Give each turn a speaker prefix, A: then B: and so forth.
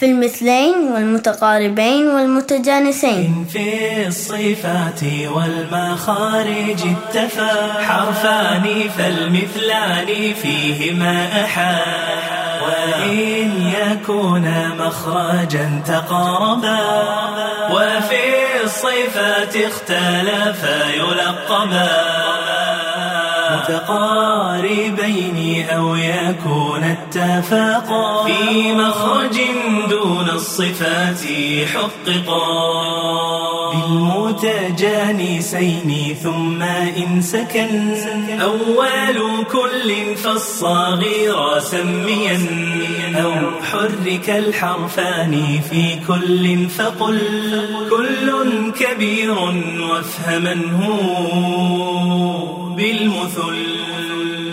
A: في المثلين والمتقاربين والمتجانسين.
B: في الصفات والمخارج اتفا حرفان فالمثلان فيهما أحا وإن يكون مخرجا تقاربا وفي الصفات اختلفا يلقبا متقاربين أو يكون اتفاقا في مخرج دون الصفات حققا. بالمتجانسين ثم إن سكن. أول كل فالصغير سميا. أو حرك الحرفان في كل فقل. كل كبير وافهمنه. مثل